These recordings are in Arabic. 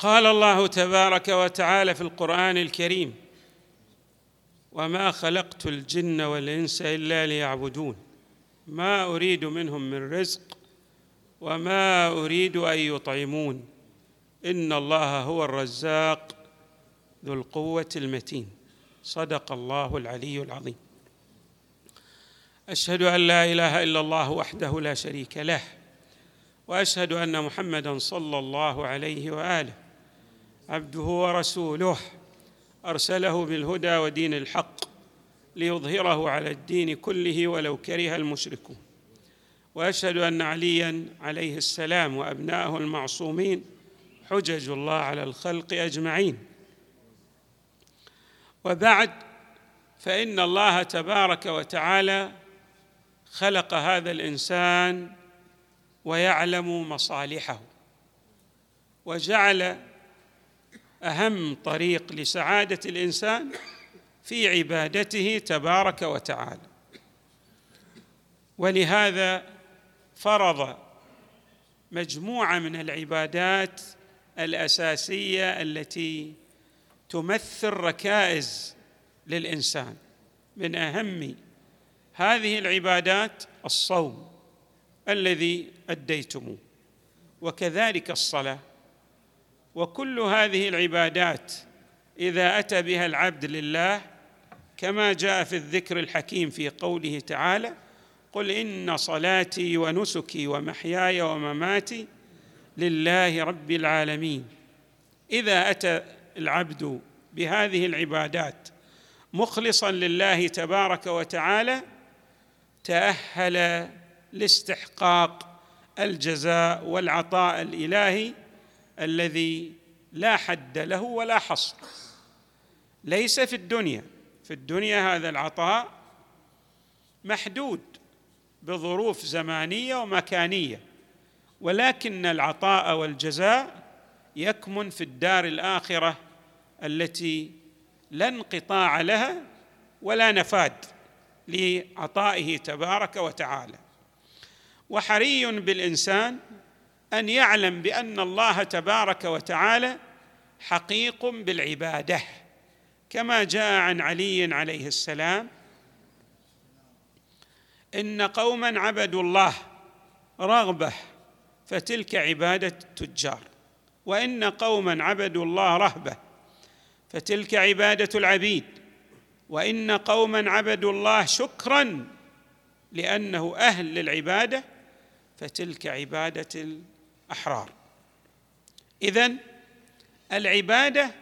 قال الله تبارك وتعالى في القرآن الكريم وما خلقت الجن والإنس إلا ليعبدون ما أريد منهم من رزق وما أريد أن يطعمون إن الله هو الرزاق ذو القوة المتين. صدق الله العلي العظيم. أشهد أن لا إله إلا الله وحده لا شريك له وأشهد أن محمدا صلى الله عليه وآله. عبده ورسوله أرسله بالهدى ودين الحق ليظهره على الدين كله ولو كره المشركون. وأشهد أن عليا عليه السلام وابناءه المعصومين حجج الله على الخلق أجمعين. وبعد فإن الله تبارك وتعالى خلق هذا الإنسان ويعلم مصالحه وجعل أهم طريق لسعادة الإنسان في عبادته تبارك وتعالى. ولهذا فرض مجموعة من العبادات الأساسية التي تمثل ركائز للإنسان. من أهم هذه العبادات الصوم الذي أديتموه وكذلك الصلاة. وكل هذه العبادات إذا أتى بها العبد لله كما جاء في الذكر الحكيم في قوله تعالى قل إن صلاتي ونسكي ومحياي ومماتي لله رب العالمين. إذا أتى العبد بهذه العبادات مخلصا لله تبارك وتعالى تأهل لاستحقاق الجزاء والعطاء الإلهي الذي لا حد له ولا حصر. ليس في الدنيا. في الدنيا هذا العطاء محدود بظروف زمانية ومكانية. ولكن العطاء والجزاء يكمن في الدار الآخرة التي لا انقطاع لها ولا نفاد لعطائه تبارك وتعالى. وحري بالإنسان أن يعلم بأن الله تبارك وتعالى حقيق بالعبادة كما جاء عن علي عليه السلام إن قوما عبدوا الله رغبة فتلك عبادة التجار وإن قوما عبدوا الله رهبة فتلك عبادة العبيد وإن قوما عبدوا الله شكرا لأنه أهل للعبادة فتلك عبادة أحرار. إذن العبادة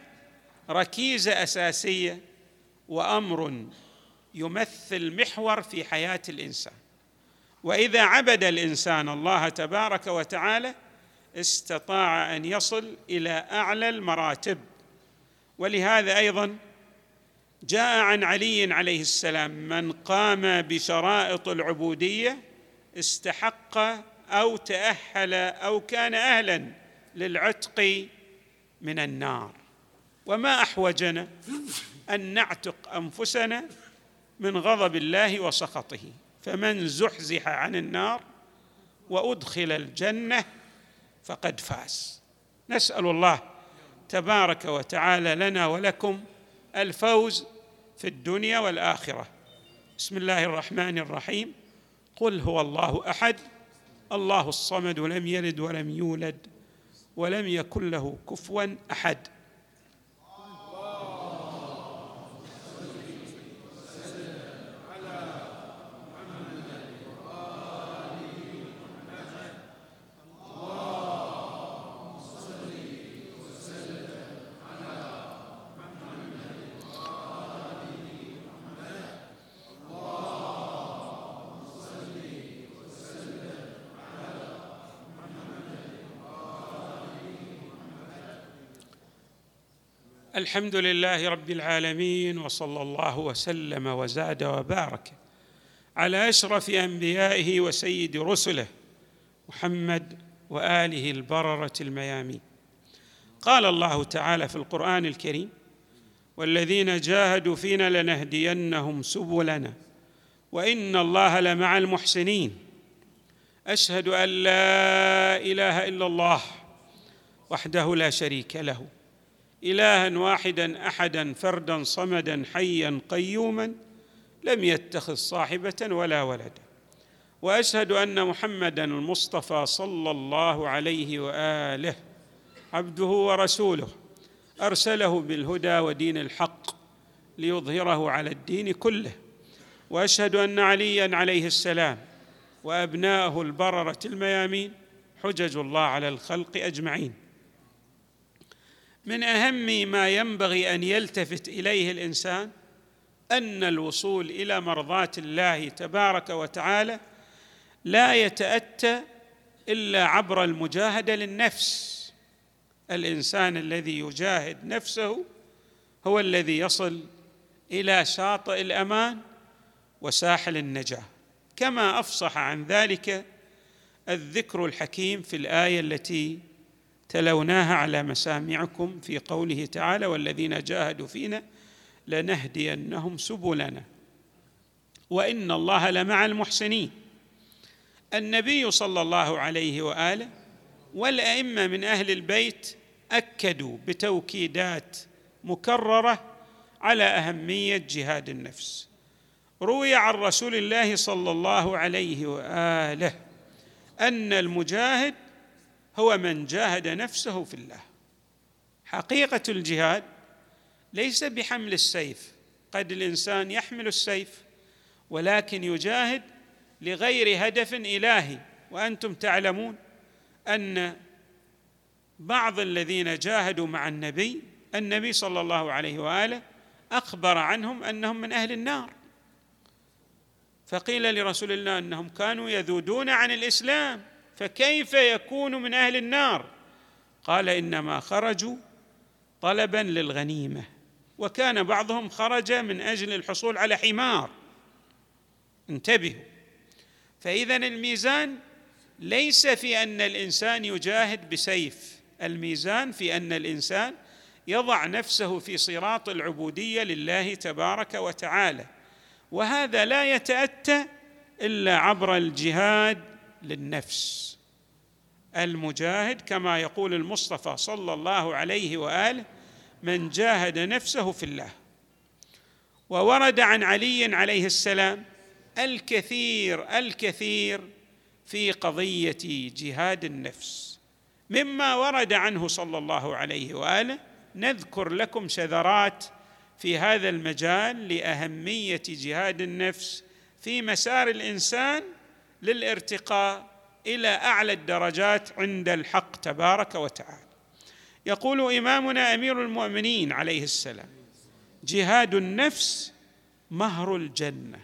ركيزة أساسية وأمر يمثل محور في حياة الإنسان. وإذا عبد الإنسان الله تبارك وتعالى استطاع أن يصل إلى أعلى المراتب. ولهذا أيضا جاء عن علي عليه السلام من قام بشرائط العبودية استحق أو تأهل أو كان أهلا للعتق من النار. وما أحوجنا أن نعتق أنفسنا من غضب الله وسخطه. فمن زحزح عن النار وأدخل الجنة فقد فاز. نسأل الله تبارك وتعالى لنا ولكم الفوز في الدنيا والآخرة. بسم الله الرحمن الرحيم. قل هو الله أحد. الله الصمد لم يلد ولم يولد ولم يكن له كفوا أحد. الحمد لله رب العالمين وصلى الله وسلم وزاد وبارك على أشرف أنبيائه وسيد رسله محمد وآله البررة الميامين. قال الله تعالى في القرآن الكريم والذين جاهدوا فينا لنهدينهم سبلنا وإن الله لمع المحسنين. أشهد أن لا إله إلا الله وحده لا شريك له. إلها واحدا أحدا فردا صمدا حيا قيوما لم يتخذ صاحبة ولا ولدا. وأشهد أن محمدا المصطفى صلى الله عليه وآله عبده ورسوله أرسله بالهدى ودين الحق ليظهره على الدين كله. وأشهد أن عليا عليه السلام وابناءه البررة الميامين حجج الله على الخلق أجمعين. من أهم ما ينبغي أن يلتفت إليه الإنسان أن الوصول إلى مرضاة الله تبارك وتعالى لا يتأتى إلا عبر المجاهدة للنفس. الإنسان الذي يجاهد نفسه هو الذي يصل إلى شاطئ الأمان وساحل النجاة. كما أفصح عن ذلك الذكر الحكيم في الآية التي تلوناها على مسامعكم في قوله تعالى والذين جاهدوا فينا لنهدينهم سبلنا. وإن الله لمع المحسنين. النبي صلى الله عليه وآله والأئمة من أهل البيت أكدوا بتوكيدات مكررة على أهمية جهاد النفس. روي عن رسول الله صلى الله عليه وآله أن المجاهد هو من جاهد نفسه في الله. حقيقة الجهاد ليس بحمل السيف قد الإنسان يحمل السيف ولكن يجاهد لغير هدف إلهي. وأنتم تعلمون أن بعض الذين جاهدوا مع النبي النبي صلى الله عليه وآله أخبر عنهم أنهم من أهل النار. فقيل لرسول الله أنهم كانوا يذودون عن الإسلام. فكيف يكون من أهل النار؟ قال إنما خرجوا طلبا للغنيمة وكان بعضهم خرج من أجل الحصول على حمار. انتبهوا. فاذا الميزان ليس في أن الإنسان يجاهد بسيف الميزان في أن الإنسان يضع نفسه في صراط العبودية لله تبارك وتعالى. وهذا لا يتأتى إلا عبر الجهاد للنفس. المجاهد كما يقول المصطفى صلى الله عليه وآله من جاهد نفسه في الله وورد عن علي عليه السلام الكثير الكثير في قضية جهاد النفس مما ورد عنه صلى الله عليه وآله نذكر لكم شذرات في هذا المجال لأهمية جهاد النفس في مسار الإنسان للارتقاء إلى أعلى الدرجات عند الحق تبارك وتعالى. يقول إمامنا أمير المؤمنين عليه السلام جهاد النفس مهر الجنة.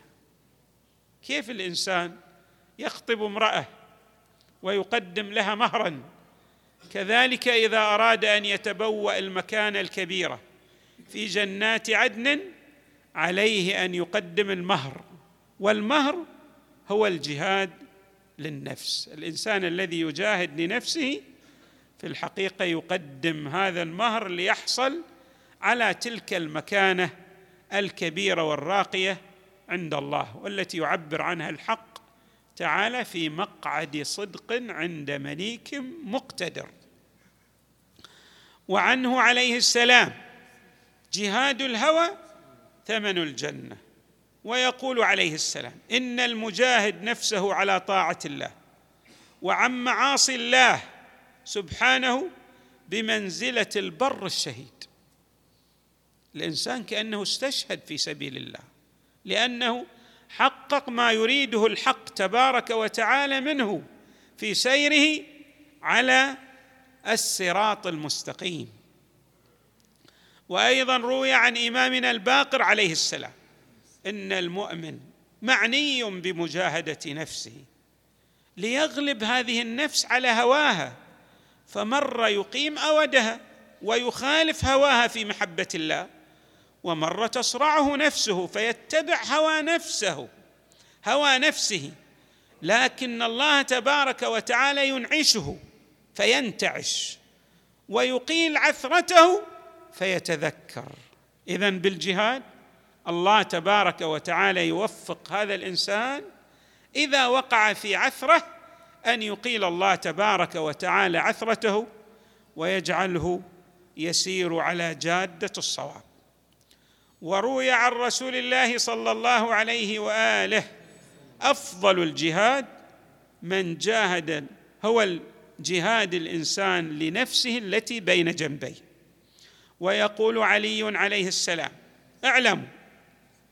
كيف الإنسان يخطب امرأة ويقدم لها مهرا؟ كذلك إذا أراد أن يتبوأ المكان الكبيره في جنات عدن عليه أن يقدم المهر. والمهر هو الجهاد للنفس. الإنسان الذي يجاهد لنفسه في الحقيقة يقدم هذا المهر ليحصل على تلك المكانة الكبيرة والراقية عند الله والتي يعبر عنها الحق تعالى في مقعد صدق عند مليك مقتدر. وعنه عليه السلام جهاد الهوى ثمن الجنة. ويقول عليه السلام إن المجاهد نفسه على طاعة الله وعن معاصي الله سبحانه بمنزلة البر الشهيد. الإنسان كأنه استشهد في سبيل الله لأنه حقق ما يريده الحق تبارك وتعالى منه في سيره على الصراط المستقيم. وأيضا روي عن إمامنا الباقر عليه السلام إن المؤمن معني بمجاهدة نفسه ليغلب هذه النفس على هواها فمر يقيم أودها ويخالف هواها في محبة الله ومره تصرعه نفسه فيتبع هوى نفسه هوى نفسه لكن الله تبارك وتعالى ينعشه فينتعش ويقيل عثرته فيتذكر. اذا بالجهاد الله تبارك وتعالى يوفق هذا الإنسان إذا وقع في عثرة أن يقيل الله تبارك وتعالى عثرته ويجعله يسير على جادة الصواب. وروي عن رسول الله صلى الله عليه وآله أفضل الجهاد من جاهد هو جهاد الإنسان لنفسه التي بين جنبيه. ويقول علي عليه السلام اعلموا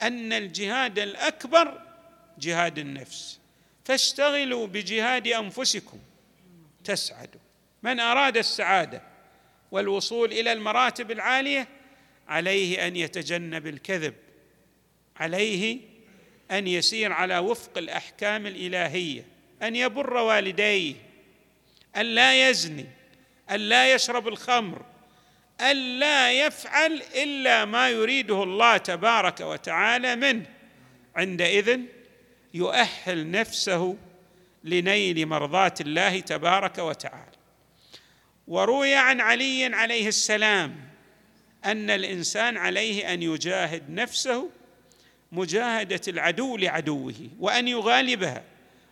أن الجهاد الأكبر جهاد النفس. فاشتغلوا بجهاد أنفسكم. تسعدوا. من أراد السعادة والوصول إلى المراتب العالية عليه أن يتجنب الكذب. عليه أن يسير على وفق الأحكام الإلهية. أن يبر والديه. أن لا يزني. أن لا يشرب الخمر. أن لا يفعل إلا ما يريده الله تبارك وتعالى منه. عندئذ يؤهل نفسه لنيل مرضاه الله تبارك وتعالى. وروي عن علي عليه السلام أن الإنسان عليه أن يجاهد نفسه مجاهدة العدو لعدوه وأن يغالبها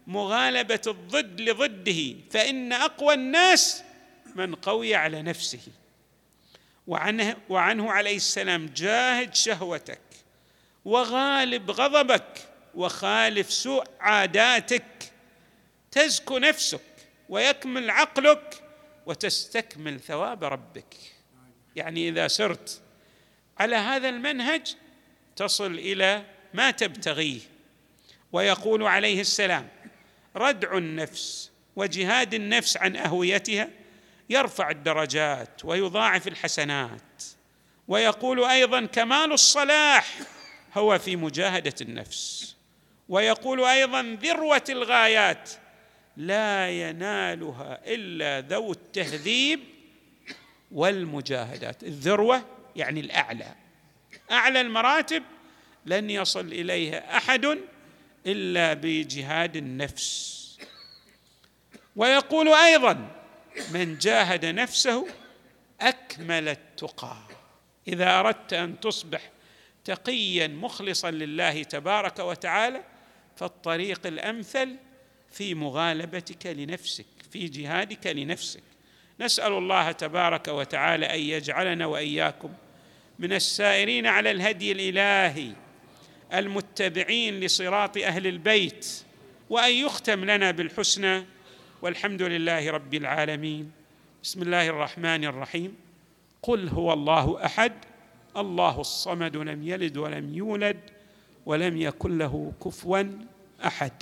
مغالبة الضد لضده فإن أقوى الناس من قوي على نفسه. وعنه, وعنه عليه السلام جاهد شهوتك وغالب غضبك وخالف سوء عاداتك. تزكو نفسك ويكمل عقلك وتستكمل ثواب ربك. يعني إذا سرت على هذا المنهج تصل إلى ما تبتغيه. ويقول عليه السلام ردع النفس وجهاد النفس عن أهويتها يرفع الدرجات ويضاعف الحسنات. ويقول أيضا كمال الصلاح هو في مجاهدة النفس. ويقول أيضا ذروة الغايات لا ينالها إلا ذو التهذيب والمجاهدات. الذروة يعني الأعلى. أعلى المراتب لن يصل إليها أحد إلا بجهاد النفس. ويقول أيضا من جاهد نفسه أكمل التقى. إذا أردت أن تصبح تقيا مخلصا لله تبارك وتعالى فالطريق الأمثل في مغالبتك لنفسك في جهادك لنفسك. نسأل الله تبارك وتعالى أن يجعلنا وإياكم من السائرين على الهدي الإلهي المتبعين لصراط أهل البيت وأن يختم لنا بالحسنى والحمد لله رب العالمين. بسم الله الرحمن الرحيم. قل هو الله أحد. الله الصمد لم يلد ولم يولد ولم يكن له كفوا أحد.